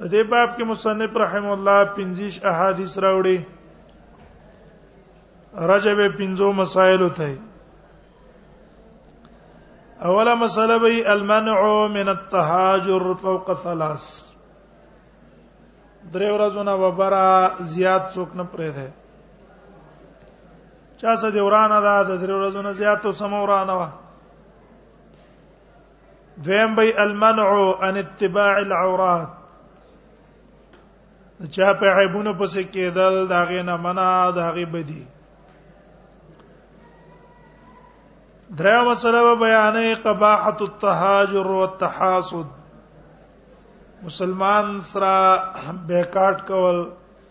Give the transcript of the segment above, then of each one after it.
دې باب کې مصنف رحم الله 50 احادیث راوړي رجب 50 مسائل ته اوله مسله به المنع من التهاجر فوق ثلاث درې ورځې نه وبره زیات څوک نه پرې ده چا څه دی ورانه ده د درې ورځې نه زیات او سم ورانه وه دویم به المنع ان اتباع العورات چا په عیبونو پسې کېدل دا غې نه منع دا غې بدی دریا مسله به بیانې قباحت التهاجر والتحاسد مسلمان سره بیکاټ کول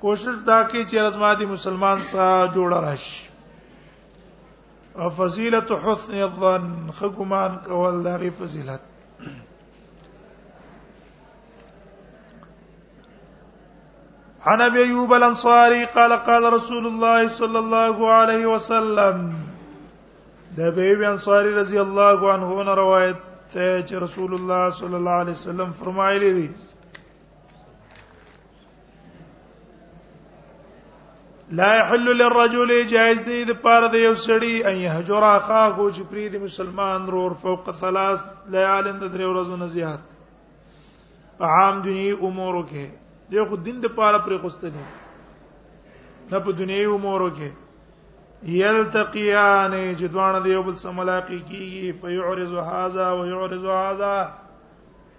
کوشش دا کې چې رزما دي مسلمان سره جوړ راشي او فضیلت حسن الظن خګمان کول دا غي فضیلت عن ابي ايوب الانصاري قال قال رسول الله صلى الله عليه وسلم ده ابي ايوب الانصاري رضي الله عنه روایت ته چې رسول الله صلی الله علیه وسلم فرمایلی دی لا يحل للرجل جائز دی د پاره د یو سړی ان يهجر اخاه چې پری د مسلمان رور فوق ثلاث ليال د درې ورځې نه زیات په عام دنیوي امورو کې دی خو دین د پاره پرې خوسته دي نه په دنیوي امورو کې یلتقیان چې دوانه د یو بل سره ملاقات کیږي فیعرض هذا ويعرض هذا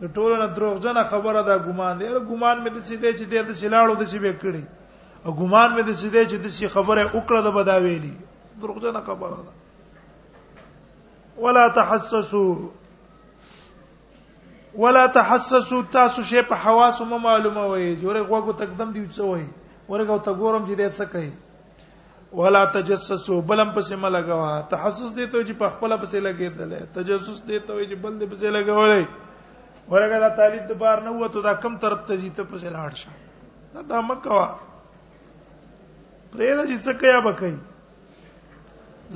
د ټولو نه دروغجنه خبره دا ګمان دی اره ګمان مې د څه دی چې د څه لاړو د څه به کړی او ګمان مې د څه دی چې د څه خبره وکړه د بدا ویلی دروغجنه خبره ده ولا تحسسوا ولا تحسسوا تاسو شی په حواس مو معلومه وي جوړه غوګو تقدم دی څه وي ورګو ته ګورم چې دې څه کوي ولا تجسسوا بلم پسې ملګوا تحسس دې ته چې په خپل پسې لګېدل تجسس دې ته چې بل دې پسې لګولې ورګه دا طالب د بار نه وته دا کم طرف ته زیته پسې لاړ شه دا دا مکوا پرې دا چې څه کیا بکای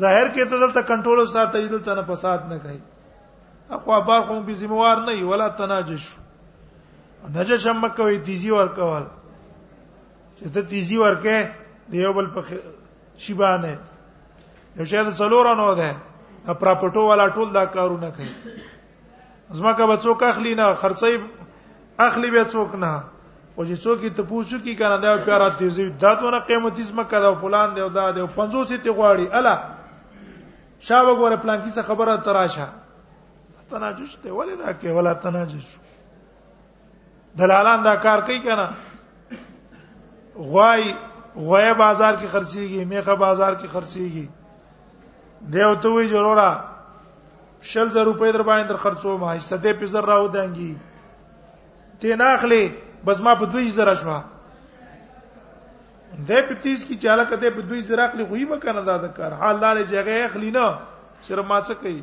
ظاهر کې ته دلته کنټرول ساته ایدل ته نه فساد نه کوي اخو بار کوم به ذمہ وار نه ولا تناجش نجش مکوي تیزی ور کول چې ته تیزی ورکه دیو بل په شی باندې یو شی د څلور نو ده د پراپټو والا ټول دا کارونه کوي زمکه به څوک اخلي نه خرڅي اخلي به څوک نه او چې څوک ته پوښتنه کوي کنه دا پیارا تیزی دا دونه قیمتي زمکه دا فلان دی او دا دی 500 ته غواړي الا شابه ګوره پلان کیسه خبره تراشه تناجش ته ولې دا کې ولا تناجش دلالان دا کار کوي کنه غوای غوای بازار کې خرڅيږي میخه بازار کې خرڅيږي دیو ته وی جوړورا شل زر روپۍ در باندې در خرڅو ما ایسته دې په زر راو دانګي ته ناخلې بس ما په دوی زر شوا دې په تیز کې چاله کته په دوی زر اخلي خو یې مکنه دا د کار حال لارې جګه اخلي نه شرم ما څه کوي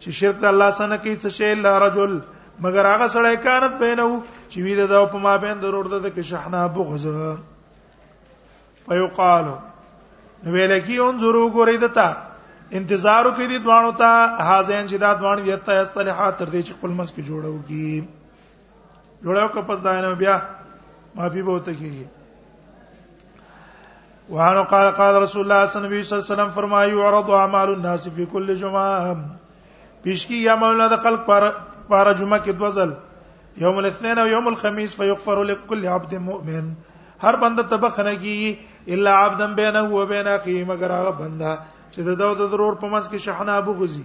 چې شرک د الله سره کوي څه شی الا رجل مگر هغه سړی کانت بینه چې وی د په ما بین ضرور ده کې شحنا بغض فیقال نو ویل کی انظروا ګورې دتا انتظارو کې دي دوانو ته حاضرین چې دا دوان یې ته استلحات تر دې چې خپل مس کې جوړو کی جوړاو که پس داینه بیا معافي به وته کیږي وانه قال قال رسول الله صلی الله علیه وسلم فرمایي يعرض اعمال الناس في كل جمعه پیشکی یا مولا د خلق پر پر جمعه کې دوزل یوم الاثنين او یوم الخميس فيغفر لكل عبد مؤمن هر بنده تبخنه کی الا عبدا بينه وبين اخيه مگر هغه بنده چې د دو د ضرور په منځ کې شحنه بغزي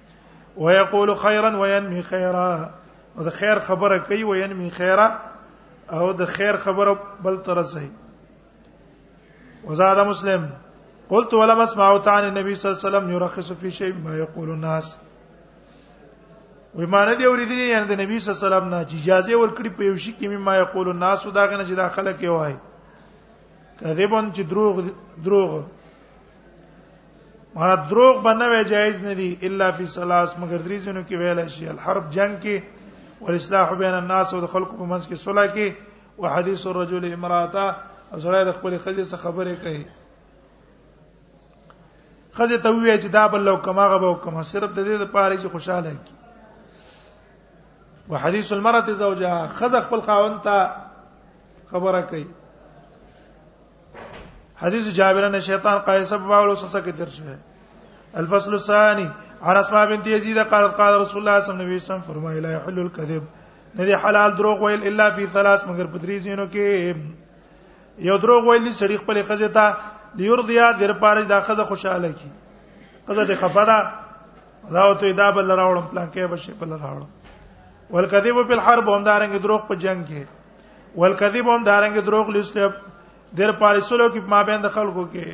ويقول خيرا وينمي خيرا او د خیر خبره کوي وينمي خيرا او د خیر خبره بل تر ځای وزاد مسلم قلت ولم اسمع عن النبي صلى الله عليه وسلم يرخص في شيء ما يقول الناس وې معنی دی اوریدلې یعنی د نبی صلی الله علیه وسلم نه چې اجازه ورکړي په یو شي کې مما یقول الناس دا غنه چې دا خلک یې وایي کذبون چې دروغ دروغ مراد دروغ باندې وی جایز نه دی الا فی ثلاث مگر درې جنو کې ویل شي الحرب جنگ کې والاصلاح بین الناس او د خلکو په منځ کې صلح کې او حدیث الرجل امراته او سره د خپل خځې سره خبرې کوي خځه ته وی چې دا بل لو کماغه به کوم صرف د دې لپاره چې خوشاله کی وحديث المرأه زوجها خزه خپل خاوند ته خبره کوي حدیث جابر ان شیطان قیس په باور وسوسه کې تیر شوی الفصل الثاني عن اسماء بنت يزيد قالت قال رسول الله صلى الله عليه وسلم فرمایي لا يحل الكذب ندي حلال دروغ ویل الا في ثلاث مگر په درې زینو کې یو دروغ ویل دي سړي خپل خزه ته ليرضيا در پاره دا خزه خوشاله کی خزه د خفدا دا او ته دا بل راوړم پلان کې بشه بل راوړم والکذب په الحرب هم دارنګ دروغ په جنگ کې والکذب هم دارنګ دروغ لسته در پاریسلو کې ما بین د خلکو کې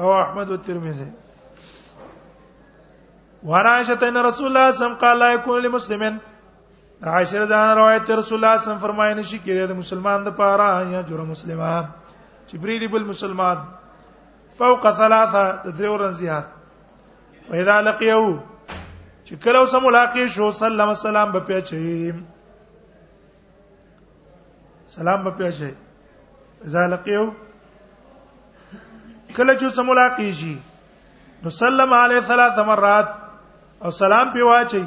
رواه احمد او ترمذی ورایشه تن رسول الله صم قال لا يكون لمسلمن عائشه رضی الله روایت رسول الله صم فرمایي نشي کېږي د مسلمان د پاره یا جور مسلمان چې بریدي بل مسلمان فوق ثلاثه د درې ورن زیات پیدا لقیو چې کله وسه ملاقات شو سلام السلام به پیچي سلام په پیښه اذا لقيو کله چې سم ملاقات شي نو سلم علی ثلاث مرات او سلام په واچي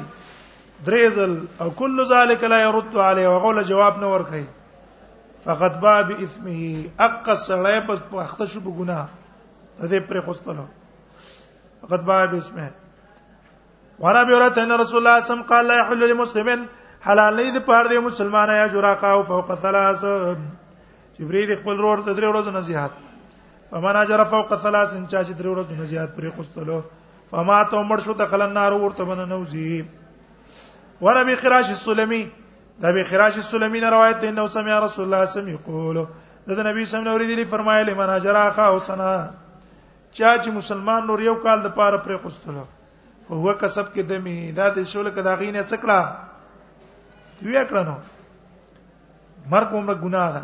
درېزل او کل ذلک لا يرد علی او غول جواب نه ورکړي فقط باب اسمه اق سړی پس پخته شو بګونه دې پر خوستلو فقط باب اسمه وانا بیورت ان رسول الله صم قال لا يحل لمسلمن حلال نه دي پاره دي مسلمان یا جراقه او فوق ثلاث چې برید خپل رور ته درې ورځې نه زیات فمن اجر فوق ثلاث ان چا چې درې ورځې نه زیات پرې خوستلو فما ته مړ شو دخل النار ورته بن نوځي وربي خراش السلمي دا به خراش السلمي نه روایت ده انه سمع رسول الله صم یقول دا نبی صلی الله علیه وسلم فرمایلی من اجر اخا او سنا چا چې مسلمان نور یو کال د پاره پرې خوستنه او هو کسب کې دمه دا د شول کدا غینه څکړه دوی کړه نو مرګ عمر ګناه ده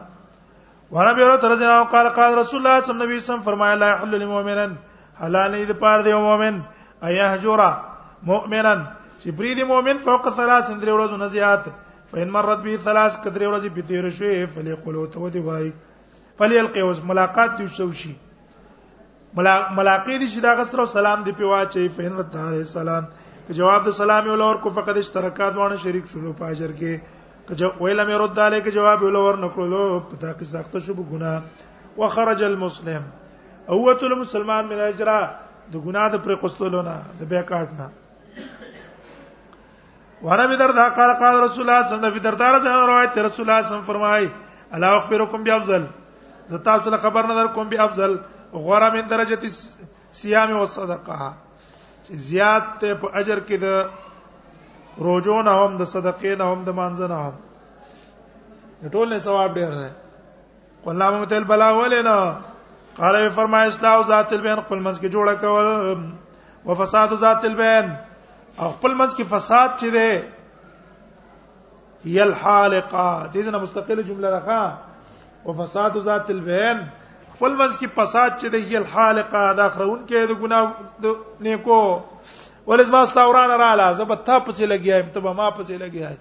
وانا به رته رضی الله قال قال رسول الله صلی الله علیه وسلم فرمایا لا يحل للمؤمن حلال نه د پاره دی مؤمن ایا هجورا مؤمنا چې پری دی مؤمن فوق ثلاث اندر ورځو نه زیات فین مرت به ثلاث کدر ورځې په تیر شوې فلیقولو ته دی وای فلیلقه ملاقات یو شوشي ملاقات دي چې دا غسر او سلام دی پیوا چې فین رد علی السلام جواب د سلام ولور کو فقط اشتراکات وانه شریک شلو په اجر کې کجه ویل مې رد علی کې جواب ولور نکړلو په تا کې سخت شو په ګنا وخرج المسلم اوته المسلمان من اجرا د ګنا د پر قستلونه د بیکاټ نه ورابي دردا قال قال رسول الله صلی الله علیه وسلم دردا رسول روایت رسول الله صلی الله فرمای الا اخبرکم بافضل زه تاسو له خبر نظر کوم به افضل غوړه من درجه صيام او صدقه زیات ته په اجر کې د روزو نه هم د صدقې نه هم د مانځ نه هم ټول نه ثواب ډیر دی قلنا موږ ته البلاغ ولنا قال وی فرمای اصلاح ذات البین خپل منځ کې جوړه کول او فساد ذات البین او خپل منځ کې فساد چي دی یل حالقه دې نه مستقله جمله راخه او فساد ذات البین خپل منځ کې فساد چي دی یل حالقه دا خرون کې د ګناه نیکو ولز ما استوران را لا زب ته پسې لګیایم ته ما پسې لګیایم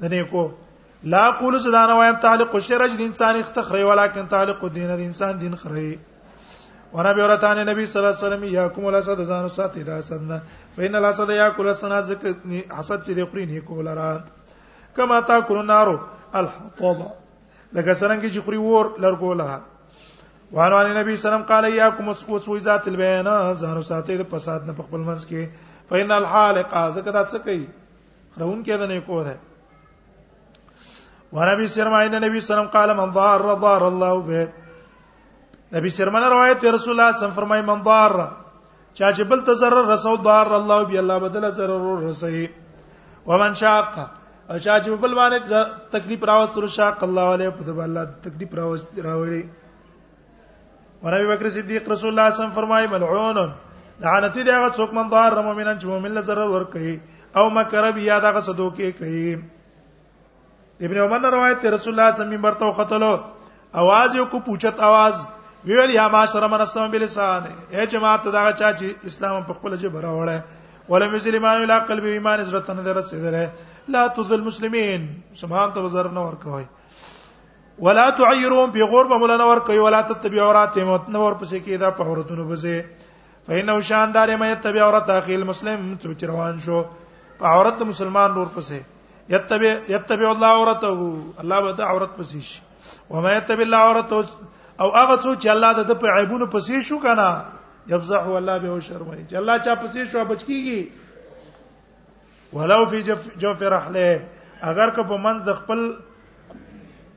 د نیکو لا قول صدا نه وایم تعلق الشرج د انسان اختخری ولکن تعلق الدین د انسان دین خری ورا به ورته نه نبی صلی الله علیه وسلم یا کوم الاسد زانو سات ادا سدنا فین الاسد یا کل سنا زک حسد چې د خوري نه کول را کما تا کول نارو الحطب لکه څنګه چې خوري ور لرګول را وانو علی نبی سلام قال یا کوم وسوی ذات البیان زانو سات د فساد نه خپل منځ کې فین الحالق زکه دا څه کوي خرون کې ده نه کو ده وربي سرمای نه نبی سلام قال من ضار ضار الله به نبی سرمنه روایت رسول الله صم فرمای من ضار چا چې بل ته ضرر رسو ضار الله بي الله بدل ضرر رسي ومن شاق او چا چې بل باندې تکلیف راوستل شاق الله عليه په دې الله تکلیف راوستي راوړي ورای بکر صدیق رسول الله صلی الله علیه وسلم فرمایي ملعون لعنتی دی هغه څوک من ضار مؤمنان چې مؤمن له ضرر ور کوي او مکر بیا دغه صدو کې کوي ابن عمر نے روایت ته رسول الله صلی الله علیه وسلم منبر ته خطلو आवाज یو کو پوښت आवाज ویل یا معاشر من اسلام بلسان اے جماعت دا چا چې اسلام په خپل جبه راوړل ولم یسلمان الا قلب ایمان عزت نه درسیدره لا تذل المسلمین سبحان ته وزر نه ور کوي ولا تعيرون په غور به مولانا ور کوي ولا تتبع اورات مت نور پسې کې دا په اورتونو بزه فإنه شاندار ما يتبع اورات اخي المسلم چې روان شو په اورت مسلمان نور پسې يتبع يتبع الله اورته الله به ته اورت پسې شي وما يتبع الله اورته او هغه څوک چې الله د په عیبونو پسې شو کنه يفزح الله به شرمای چې الله چا پسې شو بچکیږي ولو فی جف جوف رحله اگر که په منځ د خپل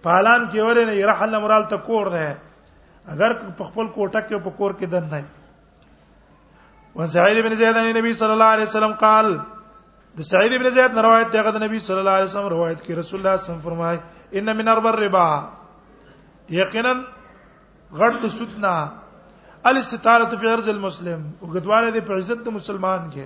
پالان کې ورنه رحل مرال ته کور ده اگر که په خپل کوټه کې په کور کې دن نه وان سعید بن زید عن نبی صلی الله علیه وسلم قال د سعید بن زید نه روایت دی غد نبی صلی الله علیه وسلم روایت کې رسول الله صلی الله علیه وسلم فرمایي ان من ارب الربا یقینا غړ د سودنا الاستطاله فی ارض المسلم وګدواله د عزت مسلمان کې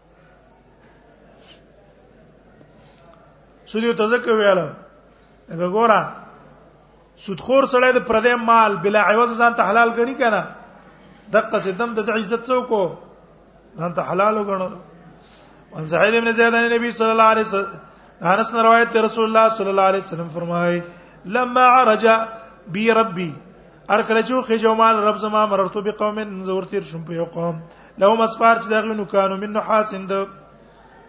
سودی ته ځکه ویاله دا ګوره سودخور سړی د پردې مال بلا عوض ځان ته حلال غني کنه دقه سدم د عزت څوک ځان ته حلال وګڼو وان زهید ابن زید عن نبی صلی الله علیه وسلم انس نے روایت رسول الله صلی الله علیه وسلم فرمائے لما عرج بی ربی ار کله چې خو جمال رب زما مررتو به قوم زور تیر شم په یو قوم له مسفار چې دغه نو کانو من حاسند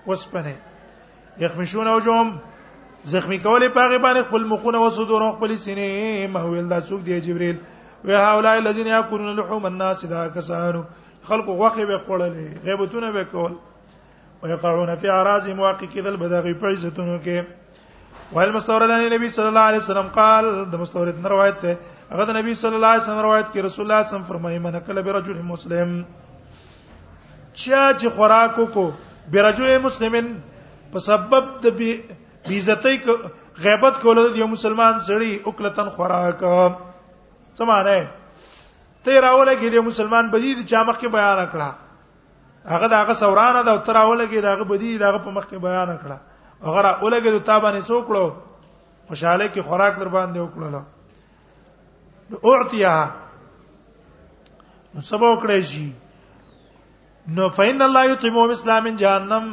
وسپنه یخمشون او جوم زخمی کولې پاغه باندې خپل مخونه وسودور خپل سینې محویل دا څوک دی جبريل و هؤلاء الذين ياكلون لحوم الناس دا کسانو خلق غوخه به خړلې غیبتونه به کول ويقعون في اعراض مواقع کېدل بدغي په عزتونو کې وهل مستورد عن النبي صلى الله عليه وسلم قال د مستورد نه روایت ده هغه د نبی صلی الله علیه وسلم روایت کې رسول الله صلی الله علیه وسلم فرمایي من کله برجل مسلم چا چې خوراک کو برجل مسلمن په سبب د بی عزتۍ غیبت کولو د یو مسلمان سړی اوکلتن خوراک سمانه ته راوله کې د مسلمان بدی د چا مخ کې بیان کړه هغه داغه سورانه دا تراولګي داغه بدی داغه په مخ کې بیان کړه هغه را اولګي د تابانه سوکړو خوشاله کې خوراک در باندې وکړل نو اعطیه نو سبا وکړې شي نو فین الله یطعمو اسلام جهنم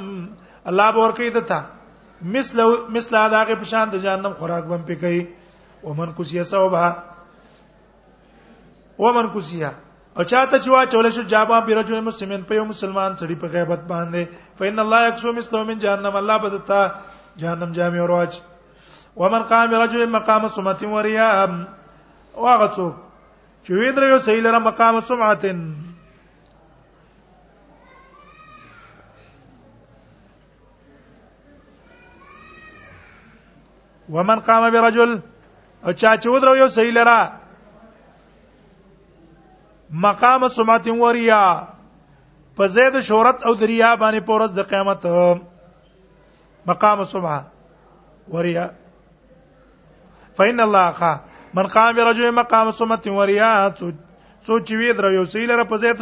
الله بور کوي دته مثل مثل هغه په شان د جهنم خوراک بم پکې ومن کوسیه صوبه ومن کوسیا او چاته چې واچول شو جابا برجل مسلمان په یو مسلمان سړي په غیبت باندې فإن الله یکسو مثله من جهنم الله بدتا جهنم جامع روج ومن قام رجل مقام سمعت وریا واغه څوک چې ویندره یو صحیح لره مقام سمعت ومن قام برجل او چا چې ودرو یو صحیح لرا مقام سمات وریا په زید شهرت او دریا باندې پورز د قیامت مقام سمع وریا فإن الله خا من قام برجل مقام سمت وریا سوچ وی درو یو سیلره په زید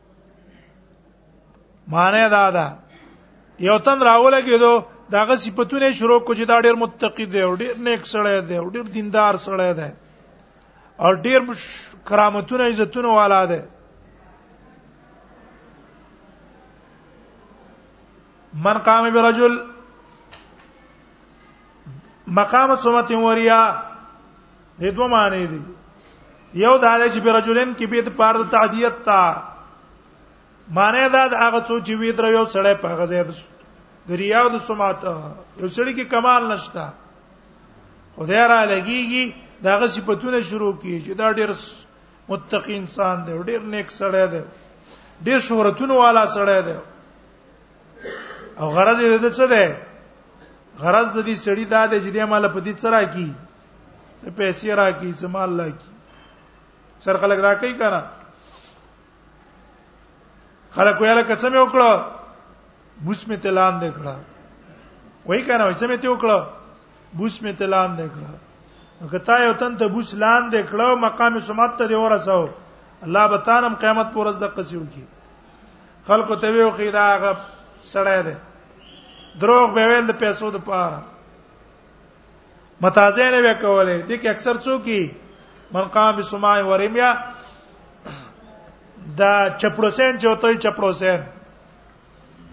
معنی دا ده یو تن راول کېدو داغه صفاتونه شروع کو چې دا ډېر متقی دی او ډېر نیک سړی دی او ډېر دیندار سړی دی او ډېر کرامتونه عزتونه والا دی من قام برجل مقام سمت وریا د دوه معنی دي یو د علاج په رجلن کې به د پار د تعدیت تا معنی دا د هغه څو چې وی در یو سړی په هغه ځای د ریا او د سمات یو سړی کې کمال نشتا خدای را لګیږي داغه صفاتونه شروع کیږي چې دا ډیر متقی انسان دی ډیر نیک سړی دی ډیر شهرتونه والا سړی دی او غرض یې د څه ده غرض د دې سړی دا دی چې د مال په دې سره کی څه پیسې راکی څه مال لاکی سر خلک دا کوي کنه خلک ویل کڅ مې وکړه بوس مې تلان دې کړه وای کنه چې مې ته وکړه بوس مې تلان دې کړه کته یو تن ته بوس لان دې کړه مقام سمات ته ورسو الله به تعالی قیامت پر ورځ د قصیو کی خلکو ته ویو خې دا هغه سړی دی دروغ به ویل د پیسو د پاره متازه نه وکولې دي کې اکثر څوک من قام بسماع ورمیا دا چپړوسین چې وته چپړوسین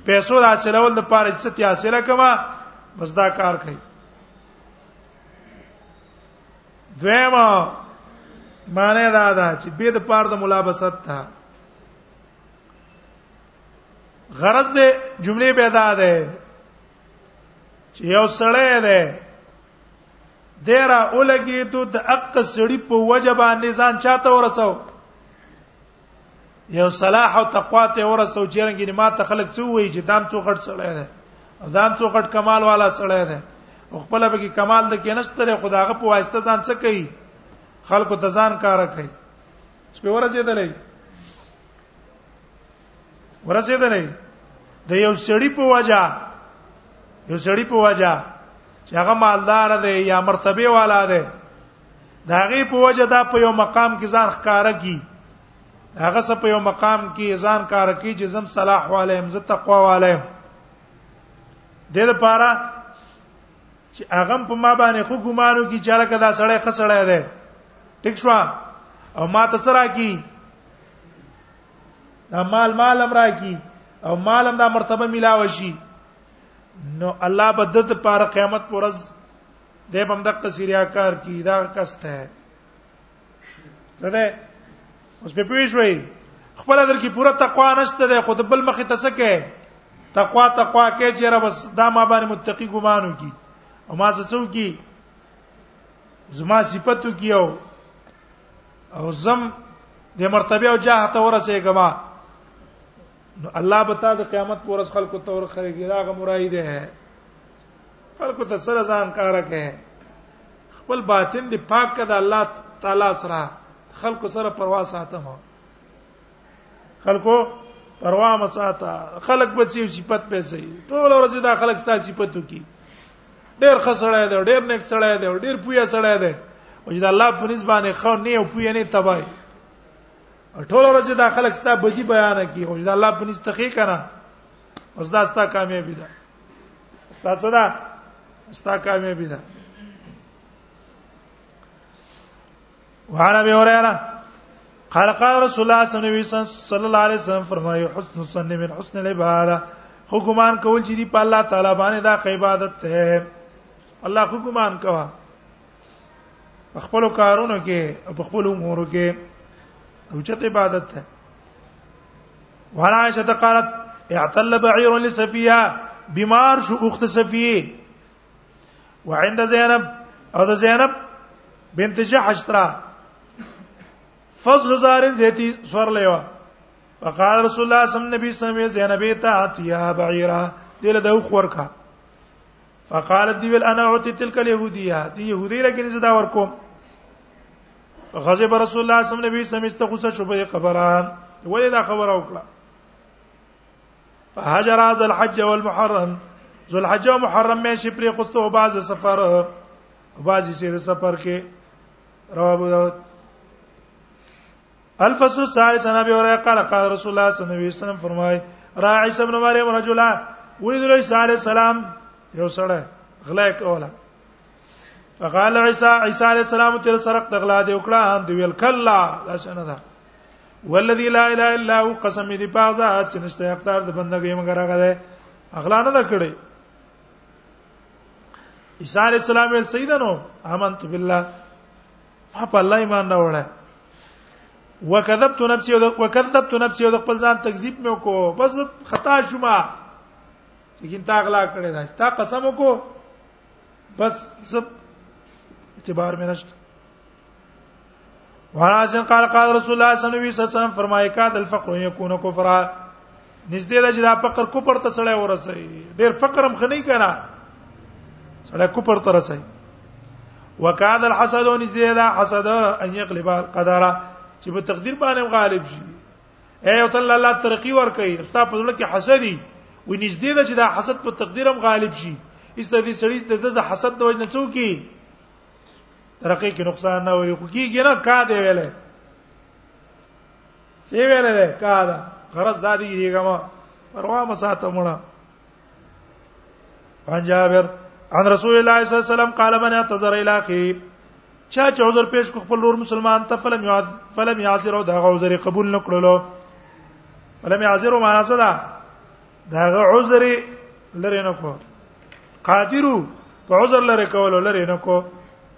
پیسو د حاصلول د پاره چې تی حاصله کما بس دا کار کوي دویمه معنی دا ده چې به د پاره د ملابست ته غرض دې جملې به دا ده چې یو سړی ده دیره اولګي ته د اق سړی په وجبه نزان چاته ورسو یو صلاح او تقوا ته ورسو چې رنګینه ما ته خلک څو وایي چې دام څو غټ سړی ده ځان څو غټ کمال والا سړی ده خپل به کې کمال د کینشتره خداغه په واسطه ځان څه کوي خلکو ته ځان کار کوي سپې ورسېدلې ورسېدلې د یو سړی په وجا یو سړی په وجا چې هغه مالدار دی یا مرتبه والا دی دا غي په وجه دا په یو مقام کې ځان ښکارا کی هغه سه په یو مقام کې ځان کار کی چې زم صلاح والیم ز تقوا والیم د دې لپاره چې هغه په ما باندې خو ګمانو کې چې لکه دا سړی خسړی دی ټیک شو او ما ته سره کی دا مال مال امر کی او مال هم دا مرتبه ملاو شي نو الله به د پر قیامت پرز د بندق سریاکار کی دا کسته ده اوس په پوي شوي خپل در کې پوره تقوا نشته ده خود بل مخ ته څه کوي تقوا تقوا کې چې را بس دا ما باندې متقي ګمانو کی او ما څه څو کی زما صفاتو کی او او زم د مرتبه او جاه ته ورسېګما نو الله بتا د قیامت پر ورځ خلکو تور خره ګراغه مرای ده خلکو ته سره ځان کار کوي خپل باطن دی پاک کړه الله تعالی سره خلکو سره پروا ساتم خلکو پروا مساته خلک په څیر صفت پیسې ټول ورځ دا خلک ستاسو صفاتو کی ډیر خسړای دی ډیر نیک سړای دی ډیر پویا سړای دی او چې الله په نسبانه خو نه او پویا نه تبای ټول ورځ دا خلک ستا بدی بیان کوي خو دا الله په نس تخی کنه اوس دا ستا کامیابی ده ستا څه ده ستا کامیابی ده وعن ابي هريره قال قال رسول الله صلى الله عليه وسلم فرمایي حسن السن من حسن العباده خو ګمان کول چې دی په الله تعالی باندې دا عبادت ته الله خو ګمان کوه په خپل کارونو کې په خپل امور کې اوچت عبادت ده وعن عائشه قالت اعتل بعير لسفيه بیمار شو اخت صفیه وعند زینب او د زینب بنت جحش سره فضل زارن زيتي سور لیوا فقال رسول الله صلی الله علیه وسلم نبی صلی الله علیه وسلم زینب ته اتیا بعیرا دله د خور کا فقالت دی ول انا اوتی تلک اليهوديه دی يهودي لکه نه زدا ورکو غضب رسول الله صلی الله علیه وسلم سمسته غوسه شو په خبره ولې دا خبره وکړه فهجر از الحج والمحرم ذو الحج او محرم مې شي پرې قصته او باز سفر او باز سیر سفر کې رواه الفصل الثالث عن ابي هريره قال قال رسول الله صلى الله عليه وسلم فرمای را عيسى ابن مريم رجلا ولد عيسى عليه السلام یو سره غلا کوله فقال عيسى عيسى عليه السلام تر سرق دغلا دی وکړه هم دی ویل کلا دا څنګه ده والذي لا اله الا هو قسم دې پازا چې نشته اختیار د بندګۍ مګر هغه ده اغلا نه ده کړې عيسى عليه السلام ویل سیدنو امنت بالله په الله ایمان راوړل وکذبت نفسي وکذبت نفسي د خپل ځان تکذیب مې وکړو بس خطا شوم لیکن تا اغلا کړی دا تا قسم وکړو بس زب اعتبار مې نشته وعن عاصم قال قال رسول الله صلى الله عليه وسلم فرمایي کا د الفقر يكون كفرا نږدې ده چې دا فقر کوپر ته سړی ورسوي ډېر فقر هم خنۍ کنا سړی کوپر ته رسي وکاد الحسد نږدې ده حسد ان يقلب القدر چې په تقدیر باندې غالب شي اے او تعالی الله ترقی ور کوي ستا په ځل کې حسدي و نږدې ده چې دا حسد په تقدیر هم غالب شي ایسته دې سړی ته د حسد د وجنه څوک کی ترقی کې نقصان نه وي خو کیږي نه کا دی ویلې سی ویل ده کا ده غرض دا دی ریګما پروا ما ساته مړه عن جابر عن رسول الله صلی الله علیه وسلم قال من اعتذر الى اخي چا چې عذر پیش کو خپل نور مسلمان ته فلم یاد فلم یعذر او دا عذر قبول نکړلو فلم یعذر معنا څه ده دا عذر لری نکو قادرو په عذر لری کول لری نکو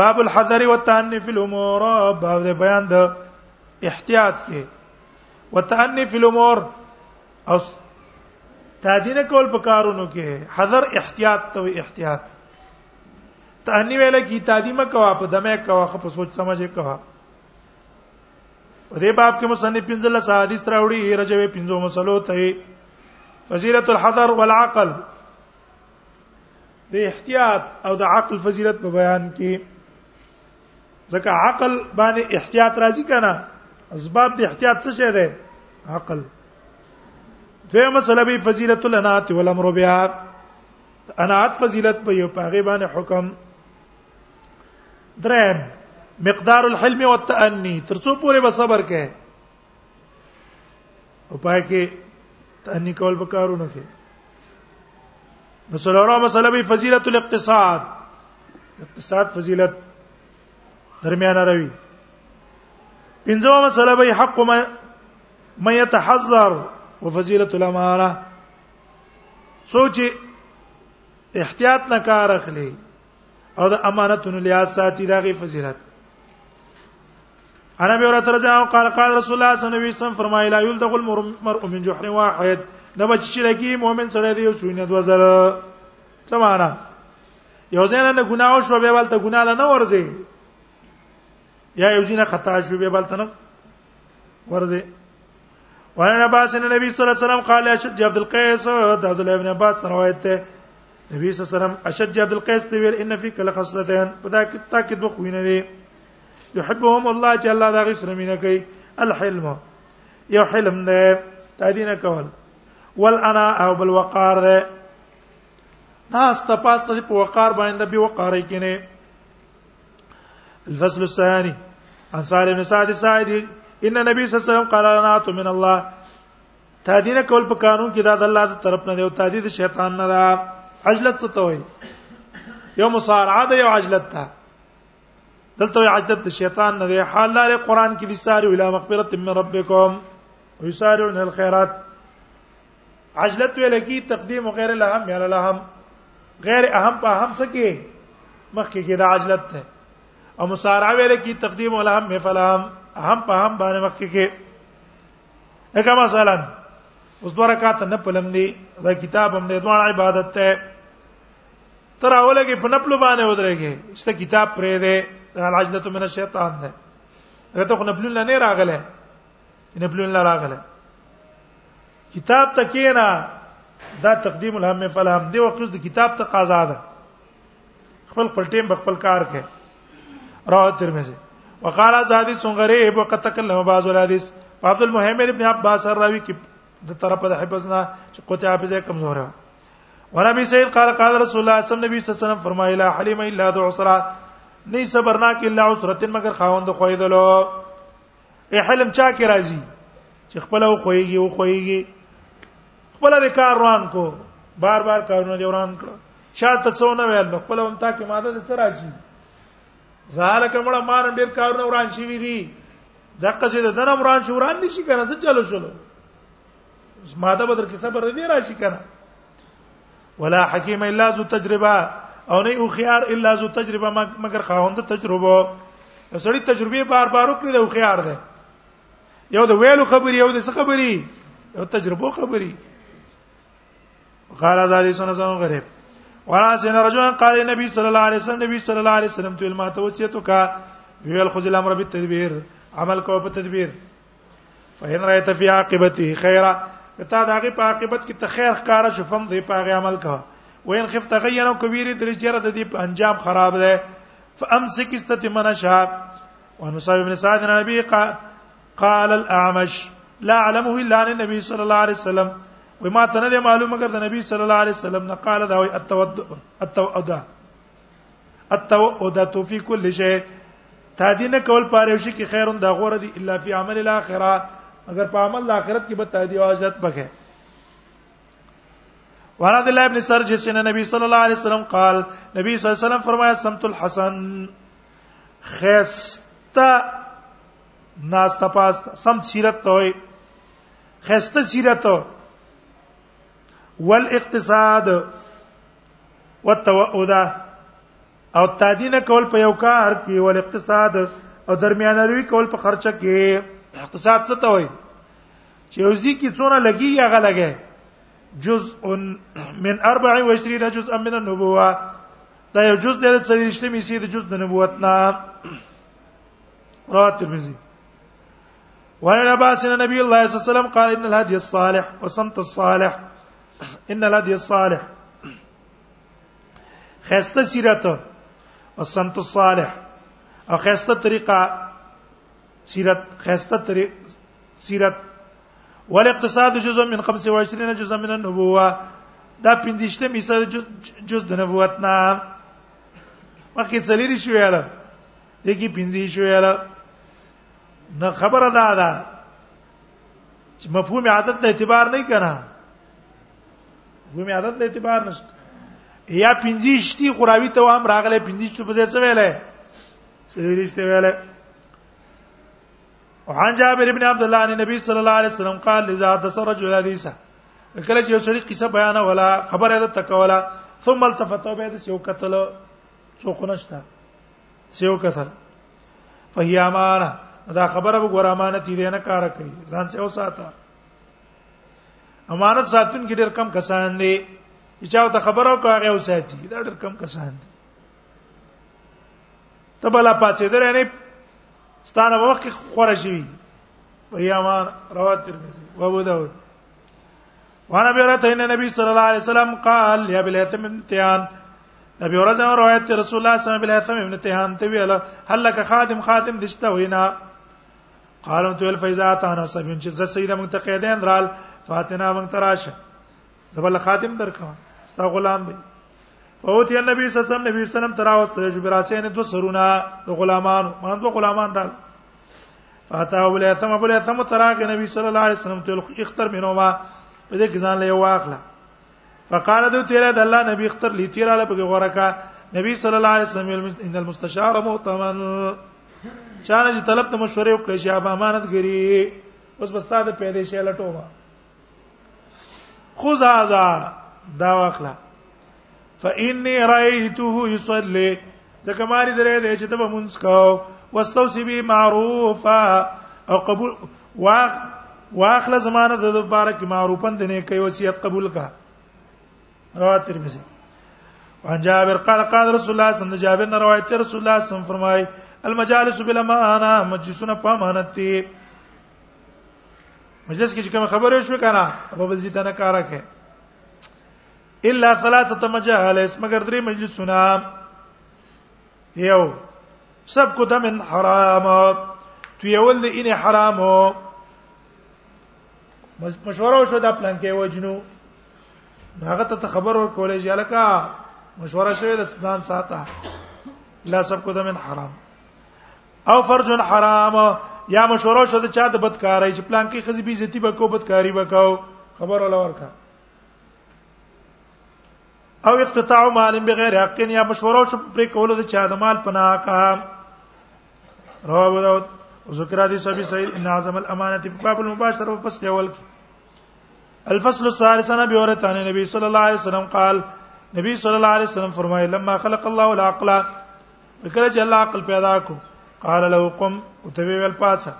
باب الحذر والتأني في الامور باب د بیان د احتیاط کې وتأني في الامور او تادینه کول په کارونو کې حذر احتیاط ته احتیاط تأنی ویل کی تادیمه کوا په دمه کوا خو په سوچ سمجه کوا دې باب کې مصنف پنځله حدیث راوړي رجوي پنځو مسلو ته فضیلت الحذر والعقل د احتیاط او د عقل فضیلت په بیان کې ځکه عقل باندې احتیاط راځي کنه اسباب د احتیاط څه شه ده عقل دوی مسله به فضیلت الانات والامر بها انات فضیلت په یو پاغه باندې حکم درم مقدار الحلم والتأني ترڅو پورې به صبر کې او پای کې تهنی کول وکارونه کې نو څلورمه مسله به فضیلت الاقتصاد اقتصاد فضیلت درمیانه روي پنځمه مسله به حق ما ما يتحذر وفضيله الاماره سوچ احتیاط نه کار اخلي او د امانتونو لیا ساتي دغه فضیلت انا به رات رضی او قال قال رسول الله صلی الله علیه وسلم فرمایلا یل دغل مرء من جحر واحد نه بچ چې لګي مؤمن سره دی او سوینه د وزر سمانا یو ځای نه ګناه شو به ولته ګناه نه ورځي یا یو ځای نه خطا شو به ولته نه ورځي وعن عباس ان النبي صلى الله عليه وسلم قال اشد عبد القيس ده عبد الله بن عباس روایت ده نبی صلی الله علیه وسلم اشد عبد القيس دی ویل ان فيك لخصلتين پدا کې تا کې دوه خوینه دي يحبهم الله چې الله دا غي سره مینه کوي الحلم یو حلم ده تادینه کول والانا او بالوقار ده ناس تپاست په وقار باندې به وقار کې نه الفصل الثاني عن سالم بن سعد الساعدي ان النبي صلى الله عليه وسلم قال لنا من الله تهدید کول په قانون کې دا د الله تر طرف نه دی او تهدید شیطان نه ده عجلت څه ته وایي یو مصارعه ده یو عجلت ده دلته یو عجلت شیطان نه دی حال لري قران کې دي ساري ولا مغفرت من ربکم ويسارعون الخيرات عجلت ویل کی تقدیم غیر الاهم یا الاهم غیر اهم په اهم څه کې مخکې کې د عجلت ده او مسارع ویل کی تقدیم الاهم فلام اهم په اهم باندې مخکې کې اګه مثلا اوس دوه رکعات نه پلم دي دا کتاب هم د دوه عبادت ته تر اوله کې په نپلو باندې ودرېږي چې کتاب پرې ده العجلت من الشیطان ده هغه ته خو نپلو نه راغله ان په لاره راغله کتاب ته کینا دا تقدیم الهم فلهم دی وقوس د کتاب ته قضا ده خپل خپل ټیم خپل کار کوي رواه ترمذی وقال حدیث غریب وقد تكلم بعض الحديث عبد المهمل ابن عباس الراوي کې د طرف د حفظنا چې قطع حافظ کمزور و ورابي سید قال قال رسول الله صلی الله علیه وسلم فرمایي لا حلیم الا ذو عسرا نه صبرناک الا عسرتن مگر خاوند خویدلو ای حلم چا کې راځي چې خپل او خوېږي او خوېږي خپل د کار روان کو بار بار کارونه دی وران کړ چاته څو نه ویل خپل هم تا کې ماده د سره شي زاله کومه مار ډیر کارونه وران شي وی دي دغه چې د دنه وران شو وران دي شي کنه څه چلو شلو ماده بدر کې صبر دی راشي کنه ولا حکیم الا ذو تجربه او نه او خيار الا ذو تجربه مگر خاوند تجربه سړی تجربه بار بار وکړي دا خيار ده یو د ویلو خبري یو د څه خبري یو تجربه خبري قال ازادي سنه سنه غریب ورا سن رجل قال النبي صلى الله عليه وسلم نبی صلی الله علیه وسلم تو علم توصیتو کا ویل خذ الامر بالتدبیر عمل کو په تدبیر فهن رايت فی عاقبته خیره کته دا غي په عاقبت کې ته خیر ښکارا شفم دی په غي عمل کا وین خفت غیر او کبیر درې چیرې د دې انجام خراب ده فامسک استتمنا شاب ونصاب ابن سعد النبي قال الاعمش لا اعلمه الا عن النبي صلى الله عليه وسلم وما تنه معلومه کړ د نبی صلی الله علیه وسلم نه قال دا وي التودع التودع التوعدت فی کل شی تادی نه کول پاره شي کې خیرون دا غوړه دی الا فی عمل الاخره اگر په عمل د آخرت کې به تادی او اجرت بکه وعن عبد الله بن سرجس ان النبي صلى الله عليه وسلم قال نبی صلی الله علیه وسلم فرمایا سمت الحسن خستا ناس تپاست سم سیرت توي خسته سیرت والاقتصاد وتوعدا او تعدینه کول په یو کار کې ول اقتصاد او درمیانه روی کول په خرچه کې اقتصاد څه ته وایي چې یوزي کې څونه لګي هغه لګي جزء من 24 جزء من النبوه دا یو جزء دی چې رښتیا می سي د جزء د نبوت نه رواه ترمذی وعن عباس ان نبي الله صلى الله عليه وسلم قال ان الهدي الصالح وصمت الصالح ان الهدي الصالح خسته سیرت او سنت الصالح او خسته طریقه سیرت خسته طریق سیرت والاقتصاد جزء من 25 جزء من النبوه دا پنځشته میسه جز د نبوت نه مخکې څلېری شو یاله دګي پنځه شو یاله نه خبره ده ده چې مفهوم عادت له اعتبار نه کنا مفهوم عادت له اعتبار نشته یا پنځشتي قراوی ته هم راغله پنځشتو په ځای څه ویلې سریشته ویلې وعن جابر بن عبد الله عن النبي صلى الله عليه وسلم قال اذا حدث رجل حديثا کله چې یو سړی قصه بیان ولا خبره ده تکولا ثم التفت به د یو قتل څوک نشتا سیو کثر فهي امانه دا خبره به ګور امانت دي نه کار کوي ځان سیو ساته امانت ساتون کې ډېر کم کسان دي چې او ته خبرو کوي او ساتي دا ډېر کم کسان دي ته بلا پاتې درې نه ستانه وخت خورشي وي وهي امانه رواه ترمذي وابو داود وانا بیرته ان نبی صلی الله علیه وسلم قال یا بلاتم امتحان نبی ورځ او روایت رسول الله صلی الله علیه وسلم بلاتم امتحان ته ویل هل لك خادم خادم دشته وینا قالو تو الفیزا تانا سبین چې ز سیده مونږ ته قیدین رال فاتنا مونږ تراشه زبل خادم درکم ستا غلام دی فوتی النبی صلی الله علیه وسلم نبی صلی الله علیه وسلم تراوت شو براسین دو سرونه د غلامانو مان دو غلامان دال فاتا ولا ثم بلا ثم تراغ نبی صلی الله علیه وسلم ته اختر منوما په دې کې ځان له واخله فقال دو تیرا د الله نبی اختر لی تیرا له بګه ورکا نبی صلی الله علیه وسلم ان المستشار مؤتمن چانه چې طلب ته مشورې وکړې شي اب امانت ګری اوس بس تا د پیدا شي لټوما خذ هذا دا واخلا فإني رأيته يصلي دا کماری درې دې چې ته به مونږ کاو واستوصي بي معروفا او قبول واخ واخله زمانه د لپاره کې معروفن دي نه کوي وصیت قبول کا رواه ترمذی وان جابر قال قال رسول الله صلی الله علیه وسلم جابر نے روایت رسول الله صلی الله علیه وسلم فرمائے المجالس بالامانه مجلسونه په امانت دي مجلس کې کوم خبره شو کنه ابو بزی ته نه کارا کې الا ثلاثه مجالس مگر درې مجلسونه یو سب کو دم حرام تو یول دې ان حرام مشوره شو دا پلان کې وجنو هغه ته خبر ور کولې چې الکا مشوره شوه د سودان ساته لا سب کو دم حرام او فرج حرام یا مشوره شو د چا د بدکارای چې پلان کې خزي بي عزتي بکو بدکاری بکاو خبر ولا ورکا او اقتطاع مال بغیر حق یا مشوره شو پر کولو د چا د مال پنا کا رواه ابو داود ذکر حدیث ابي سعيد ان اعظم الامانه في باب المباشره وفصل اول کی الفصل الثالث عن ابي هريره عن النبي صلى الله عليه وسلم قال نبی صلی الله علیه وسلم فرمایي لما خلق الله العقل کله چې الله عقل پیدا کو قال له قم او ته ویل پاتسه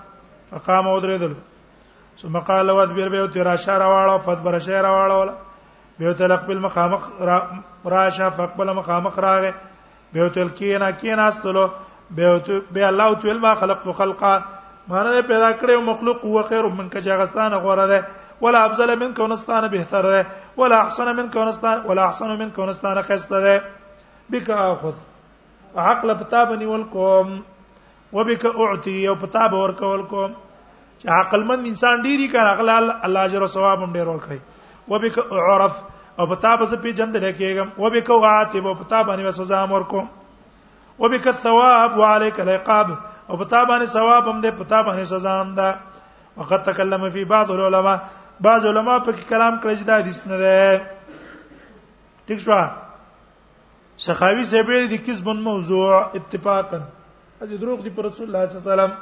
فقام او درېدل ثم قال له ادبر به تر اشاره واړه فدبر اشاره واړه ولا به تلق بل مخامخ راشه فقبل مخامخ راغه به تل کینا کینا استلو به تو به الله تعالی ما خلق خلقا مانه پیدا کړو مخلوق هو خیر من کا جاغستان غوړه ده ولا افضل من کونستان بهتر ده ولا احسن من کونستان ولا احسن من کونستان خسته ده بک اخذ عقل پتا بني ولکم وبک اعطي او پتا به ور کول کوم چې عقل مند انسان ډیری کار عقل الله اجر او ثواب هم ډیر ور کوي وبک اعرف او پتا به په جند لکېګم وبک اعاتب او پتا باندې سزا مور کوم وبک الثواب وعليك العقاب او پتا باندې ثواب هم ده پتا باندې سزا هم ده وقد تكلم في بعض العلماء بعض علما په کلام کړی چې دا حدیث نه ده ٹھیک شو سخاوي سبیل دي کس بن موضوع اتفاقا اځي دروغ دي پر رسول الله صلی الله علیه وسلم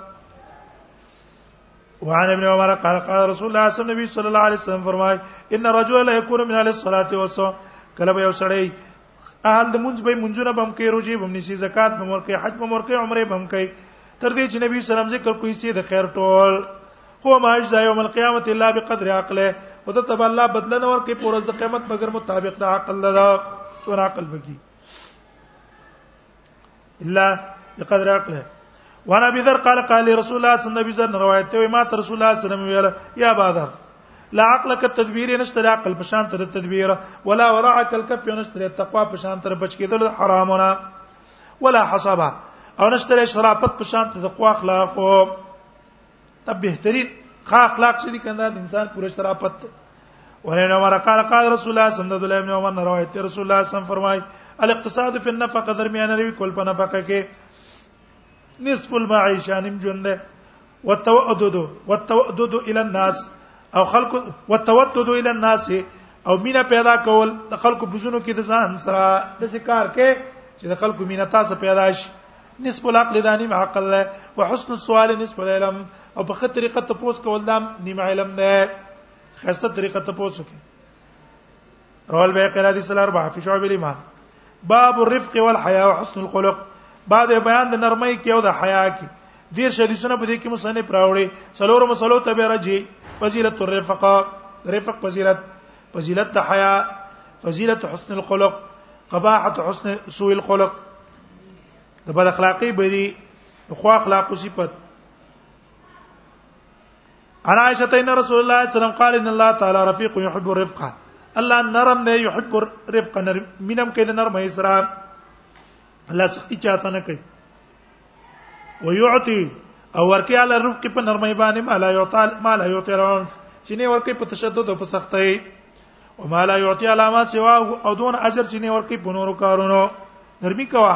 وعن ابن عمر قال قال رسول الله صلی الله علیه وسلم الله علیه وسلم فرمای ان رجل لا يكون من اهل الصلاه والصوم کله به یو سړی اهل د مونږ به مونږونه بم کوي روزي بم نشي زکات بم ورکي حج بم ورکي عمره بم کوي تر دې چې نبی صلی الله علیه وسلم ذکر کوي چې د خیر ټول هو ما اجزا یوم القیامت الا بقدر عقله او ته تب الله بدلنه ور کې پورز د قیامت مگر مطابق د عقل لدا ور عقل بږي الا بقدر عقله وانا ابي ذر قال قال لي رسول الله صلى الله عليه وسلم روایت ته ما ته رسول الله صلى الله عليه وسلم يا بادر لا عقلك التدبير نشتري عقل په شان تر تدبیر ولا ورعك الكف نشتري التقوى په شان تر بچ کېدل حرامونه ولا حسابه او نشته شرافت په شان ته خو اخلاق ته بهترین خا اخلاق چې دي کنده د انسان پوره شرافت ته ورنه عمر قال قال رسول الله صلی الله علیه وسلم عمر روایت رسول الله صلی الله علیه وسلم فرمای الاقتصاد فی النفقه درمیان ری کول په نفقه کې نصف المعیشه نیم ژوند وتودد وتودد الى الناس او خلق وتودد الى الناس او مینا پیدا کول د خلکو بزونو کې د ځان سره د ذکر کې چې د خلکو مینا تاسو پیدا شي نسب العقل دا نیم عقل له وحسن السؤال نسب العلم او په خطر طریقه ته پوس کول دا نیم علم نه خسته طریقه ته پوس کوي رول به قرا دي سلار به فی شعب الایمان باب الرفق والحیا وحسن الخلق بعد بیان د نرمۍ کې او د حیا کې دیر شدیسونه په دې کې مصنف راوړي څلور مسلو ته به راځي فضیلت الرفق رفق فضیلت فضیلت د حیا فضیلت حسن الخلق قباحت حسن سوء الخلق د بد اخلاقی بری د خو اخلاق صفت عن عائشه ان رسول الله صلی الله علیه وسلم قال ان الله تعالی رفیق يحب الرفقه الله نرم دی يحب الرفقه نرم مینم کې د نرم اسرا الله سختی چا سره کوي ويعطي او ورکه علی الرفق په نرمه باندې ما لا يعطل ما لا يعطرون چې نه ورکه په تشدد او په سختۍ او ما لا يعطي علامات سوا او دون اجر چې نه ورکه په نورو کارونو نرمي کوا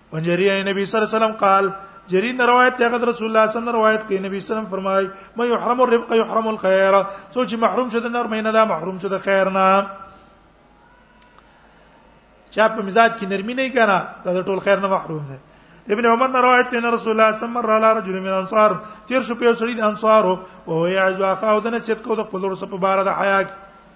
وجري نبی صلی الله علیه وسلم قال جرير نے روایت ته غد رسول الله صلی الله علیه وسلم روایت کړي نبی صلی الله علیه وسلم فرمای مې يحرم الرفق يحرم الخير سوچ محروم شد نر مې نه دا محروم شد خیر نه چا په مزاج کې نرمي نه کنا دا ټول خیر نه محروم دي ابن عمر نے روایت ته رسول الله صلی الله علیه رجل من انصار تیر شو په سړي د انصارو او هو یعز اخا او د نسیت کو د خپل رسول په بار د حیا کې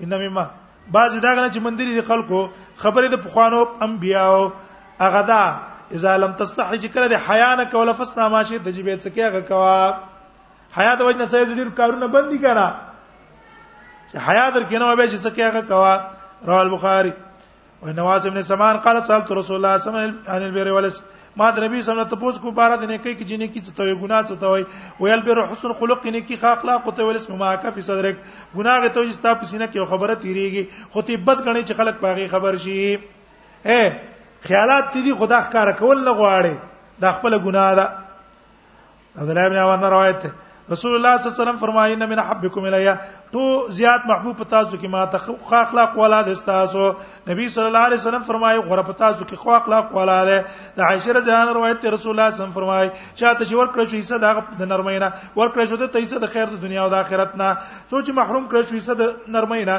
انمه ما بعض دا غنه چې مندري دي خلکو خبره د پخوانو انبیاو هغه دا اذا لم تستحج کړه د حیا نه کوله فسنا ما شي د جیبه څه کې هغه کوا حیا د وجنه سې ډیر کارونه بندي کړه چې حیا در کې نه وبې چې څه کې هغه کوا رواه البخاری ونواس ابن سمان قال سالت رسول الله صلی الله علیه وسلم عن البر والس ما د نبی صلی الله علیه وسلم تاسو کو بار د نه کوي چې نه کی څه توي ګناه څه توي ویل بر حسن خلق نه کی اخلاق او ته ولس ما کا فی صدرک ګناه ته چې تاسو سینه کې خبره تیریږي خو تی بد غنی چې خلک پاغي خبر شي اے خیالات دي خدا ښکار کول نه غواړي دا خپل ګناه ده عبد الله بن عمر روایت ده رسول الله صلی الله علیه وسلم فرمایي ان من حبکم الیا تو زیات محبوب تاسو کې ما ته خو اخلاق والا د تاسو نبی صلی الله علیه وسلم فرمایي غره په تاسو کې خو اخلاق والا ده د عائشه رضی الله عنها روایت ته رسول الله صلی الله علیه وسلم فرمایي چاته چې ور کړی شو حصہ د د نرمینا ور کړی شو ته حصہ د خیر د دنیا او د آخرت نه سوچ محروم کړی شو حصہ د نرمینا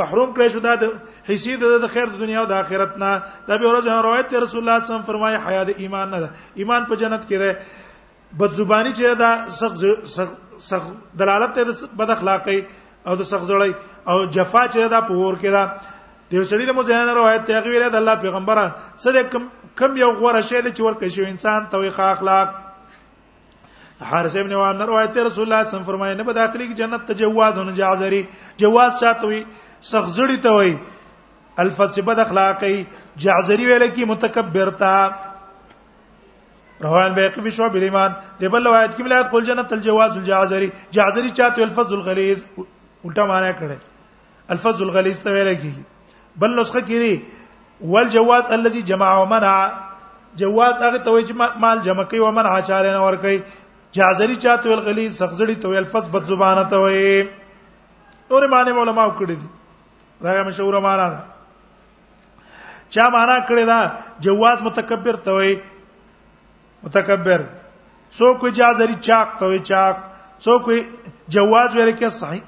محروم کړی شو دا حصے د خیر د دنیا او د آخرت نه دا به ورځ روایت رسول الله صلی الله علیه وسلم فرمایي حیا د ایمان نه ده ایمان په جنت کې ده بد زبانی چې دا سخت سخت دلالت ته بد اخلاقی او د سخت زړی او جفا چې دا په ور کې ده د یو سړي د مزهنه روایت ته غویر د الله پیغمبره صدې کم کم یو غوړه شی چې ورکه شو انسان ته وي اخلاق حارث ابن وان روایت رسول الله صلی الله علیه وسلم فرمایي نه په داخلي کې جنت ته جواز نه جازري جواز چاته وي سخزړی ته وي الفسبه د اخلاقي جازري ویل کې متکبر تا روان بیقی فی شعب الایمان دی بل روایت کې ملایت قول جنت الجواز الجازري جازري چاته الفضل الغلیظ الټا معنا کړي الفظ الغلیظ ته ویل کیږي بل نسخه کې دی والجواز الذي جمع ومنع جواز هغه ته وایي چې مال جمع کوي او منع چاله نه ور کوي جازري چاته ویل غلی سخزړی ته ویل فس بد زبانه ته وایي نور معنی علماء کړی دي دا مشهور معنا ده چا معنا کړی دا جواز متکبر ته وایي متکبر څوک وي جازري چاق ته وي چاق څوک وي جواز ویل کې صحیح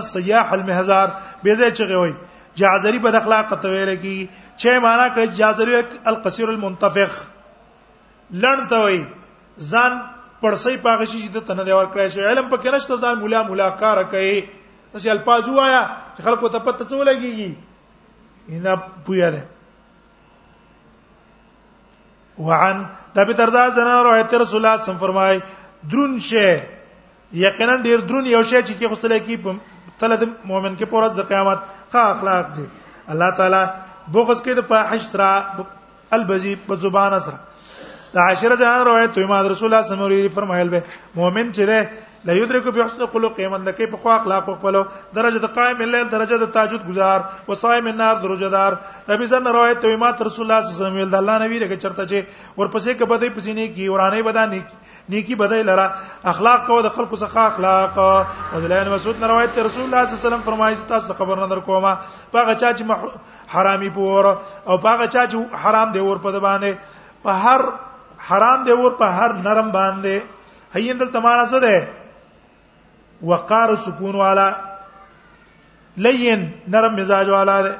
السیاح المهزار به ځای چغه وي جازري بد اخلاق ته ویل کې چې معنا کړ جازري القصير المنتفخ لړ ته وي ځان پړسې پاغه شي چې ته نه دی ور کړی شي علم پکې نشته ځان مولا مولا کار کوي تاسو الفاظ وایا چې خلکو ته پته څو لګيږي نه پوهیږي وعن د ابي دردا زنه روایت رسول الله صم فرمای درون شي یقینا ډیر درون یو شی چې کې خصله کې تل د مؤمن کې پورز د قیامت ښه اخلاق دي الله تعالی بغض کې د فاحش سره البذی په زبان سره د عاشره جهان روایت امام رسول الله صلی الله علیه وسلم فرمایل به مؤمن چې لا یدرک به حسن خلق من دکې په خو اخلاق خپل درجه د قائم الليل درجه د تهجد گزار و صائم النار درجه دار نبی زن روایت ته امام رسول الله صلی الله علیه وسلم د الله نبی رګه چرته چې ورپسې کبدې پسې نه کی ورانه بدا نه کی نیکی بدای لرا اخلاق کو د خلکو څخه اخلاق او د لین مسعود نه روایت رسول الله صلی الله علیه وسلم فرمایي تاسو خبر نه در کومه پاغه چا چې حرامي پور او پاغه چا چې حرام دی ور په باندې په هر حرام دی ور په هر نرم باندې هین دلته معنا څه ده وقار سکون والا لین نرم مزاج والا ده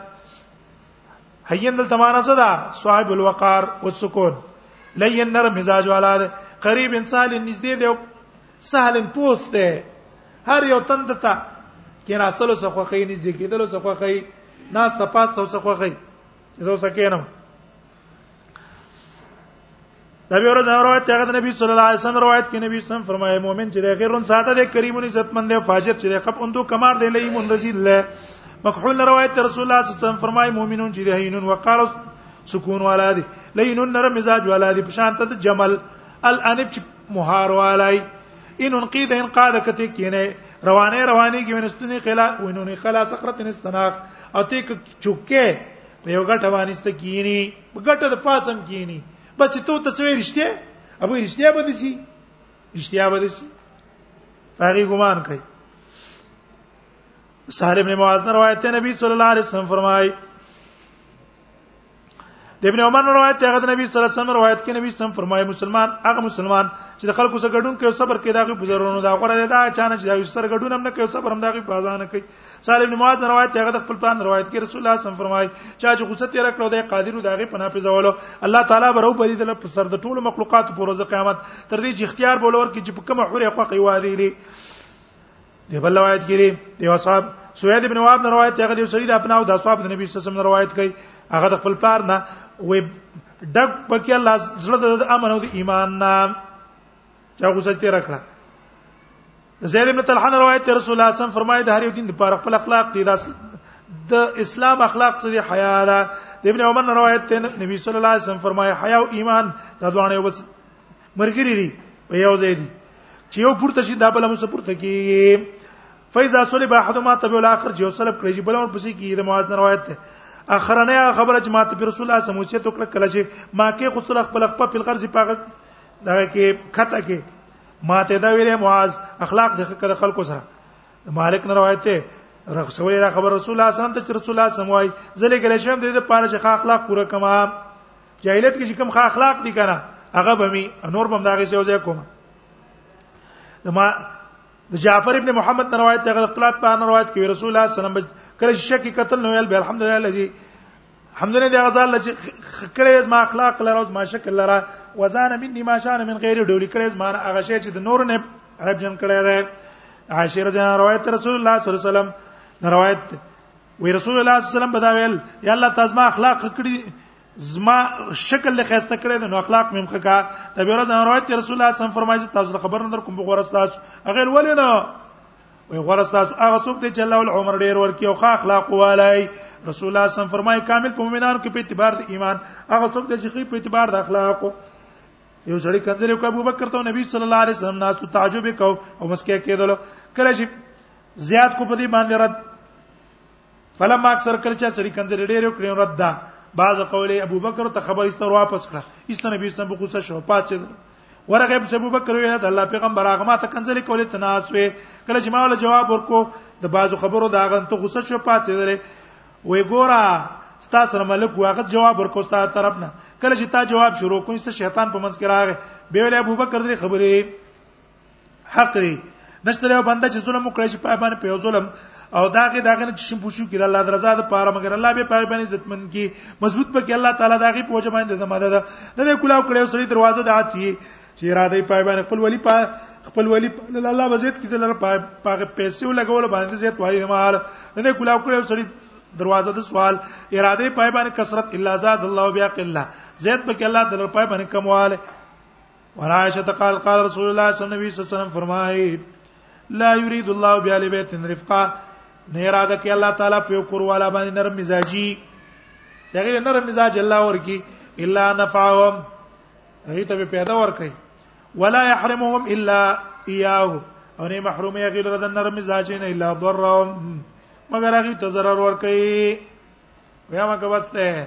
هین دلته معنا څه ده صاحب الوقار والسکون لین نرم مزاج والا ده قریب انسان نږدې دی سهل پوسټ ده هر یو تند ته کې ناسلو څخه خوخی نږدې کېدلو څخه خوخی ناس ته پاس ته څخه خوخی زه وسکینم نبی ورځ روایت ته غد نبی صلی الله علیه وسلم روایت کې نبی صلی الله علیه وسلم فرمایي مؤمن چې د غیرون ساده دی کریمون عزتمند دی فاجر چې دی خپ اندو کمار دی لیمون رزیل له مکحول روایت ته رسول الله صلی الله علیه وسلم فرمایي مؤمنون چې دی هینون وقال سکون والا دی لینون نرم مزاج والا دی پشان ته جمل الانب چې مهار والا دی ان انقید ان قاد کته کینه روانه رواني کې ونستنی خلا وینونی خلا سقرت نستناخ او ته چوکه په یو غټه باندې ست کینی په غټه د پاسم کینی بچ ته ته څوې رښتیا ابو رښتیا به دي سي رښتیا به دي سي هغه ګمان کوي سهل ابن معاذ نے روایت ہے نبی صلی اللہ علیہ وسلم فرمائے د ابن عمر روایت هغه د نبی صلی الله علیه وسلم روایت کې نبی سم فرمایي مسلمان هغه مسلمان چې د خلکو سره ګډون کوي صبر کوي دا غو بزرونو دا غره دا چانه چې دا سره ګډون هم نه کوي صبر هم دا غي بازان کوي سال ابن معاذ روایت هغه د خپل پلان روایت کې رسول الله صم فرمایي چا چې غصه تیر کړو د قادر دغه په نافذولو الله تعالی برو بری د سر د ټولو مخلوقات پر ورځ قیامت تر دې چې اختیار بولور کې چې په کومه حوره خو کوي وادي دي دی بل روایت کې دی دی اصحاب سوید ابن وهب نه روایت هغه دی سړي د خپل او د اصحاب د نبی صلی الله علیه وسلم روایت کوي هغه د خپل پلار نه وې ډک پکې الله زړه د امن او د ایمان نه چا غوسه تیر کړه زید ابن طلحه روایت رسول الله صلی الله علیه وسلم فرمایي د هر یو دین د پاره خپل اخلاق دي داس د اسلام اخلاق څه دي حیا ده د ابن عمر نه روایت ته نبی صلی الله علیه وسلم فرمایي حیا او ایمان دا دوه یو بس مرګری دي په یو ځای دي چې یو پورته شي دا بل هم پورته کیږي فایزا صلیب احدما تبع الاخر چې یو سلب کړی چې بل هم پسې کیږي د معاذ روایت ته اخرنه خبره چې ماته پر رسول الله سموسه تو کړه کله چې ما کې خو صلی خپل خپل غرض پاغه دا کې خطا کې ما ته دا ویلې معاذ اخلاق د خلکو خلکو سره مالک نه روایت ته رسول الله خبر رسول الله صلی الله علیه وسلم ته رسول الله سموي زله ګل شم د دې پاره چې اخلاق پوره کما جاهلیت کې چې کوم اخلاق دي کنه هغه به می نور بم داغه څه وځه کوم ما د جعفر ابن محمد نه روایت ته غلط پلات په روایت کې رسول الله صلی الله علیه وسلم کله شک قتل نو الحمدلله الذي حمدونه دی غزال لچ کړه زما اخلاق لره او ما شکل لره وزان مني ما شان من غیر ډول کړه زما هغه شی چې د نور نه عیب جن کړه ده عائشه رضی الله روایت رسول الله صلی الله علیه وسلم روایت وی رسول الله صلی الله علیه وسلم بداویل یا الله تاسو ما اخلاق کړی زما شکل له خسته کړی د نو اخلاق مم خکا نبی رسول الله روایت رسول الله صلی الله علیه وسلم فرمایي تاسو خبر نه در کوم بغور تاسو هغه ولې نه وي غره تاسو هغه څوک دی چې الله ول عمر ډیر ورکی او ښه اخلاق والای رسول الله صم فرمای کامل په مؤمنانو کې په اعتبار د ایمان هغه څوک دی چې په اعتبار د اخلاق یو سړی کنځل یو ابو بکر ته نبی صلی الله علیه وسلم ناس تعجب کو او مسکه کېدل کله چې زیات کو په دې باندې رد فلما اکثر کله چې سړی کنځري ډېر کړی رد ده بعض قوله ابو بکر ته خبر ایستر واپس کړه ایست نبی اسلام په غوسه شو پاتې ورغه په ابو بکر ویل د الله پیغمبر هغه ما ته کنځلې کولې تناسوي کله چې ما ول جواب ورکو د بعض خبرو دا غن ته غوسه شو پاتې درې وې ګورا ستا سره ملک واغه جواب ورکو ستا طرف نه کله چې تا جواب شروع کوې ست شیطان په منځ کې راغی به ول ابو بکر دې خبرې حق دی نشته یو بنده چې ظلم وکړي چې پای باندې په ظلم او داګه داګه نه چې پوښو کې الله درزا د پاره مګر الله به پای باندې عزتمن کې مضبوط پکې الله تعالی داګه پوجا باندې د مدد نه نه کلاو کړي سړي دروازه د آتی چې را دی پای باندې خپل ولی پای خپل ولی الله بزیت کې د لر پای پاګه پیسې ولګول باندې زیات وایي مال نه کلاو کړي سړي دروازه د سوال اراده پای باندې کثرت الا زاد الله بیا قله زید پکې الله د پای باندې کمواله ورایشه قال قال رسول الله صلی الله علیه وسلم فرمای لا یرید الله بیال بیت رفقا نه اراده کوي الله تعالی په کور والا باندې نرم مزاجي هغه نرم مزاج الله ورکی الا نفعهم هي ته پیدا ورکي ولا يحرمهم الا اياه او نه محروم یې غیر د نرم مزاج نه الا ضرهم مگر هغه ته ضرر ورکي بیا ما که بس ته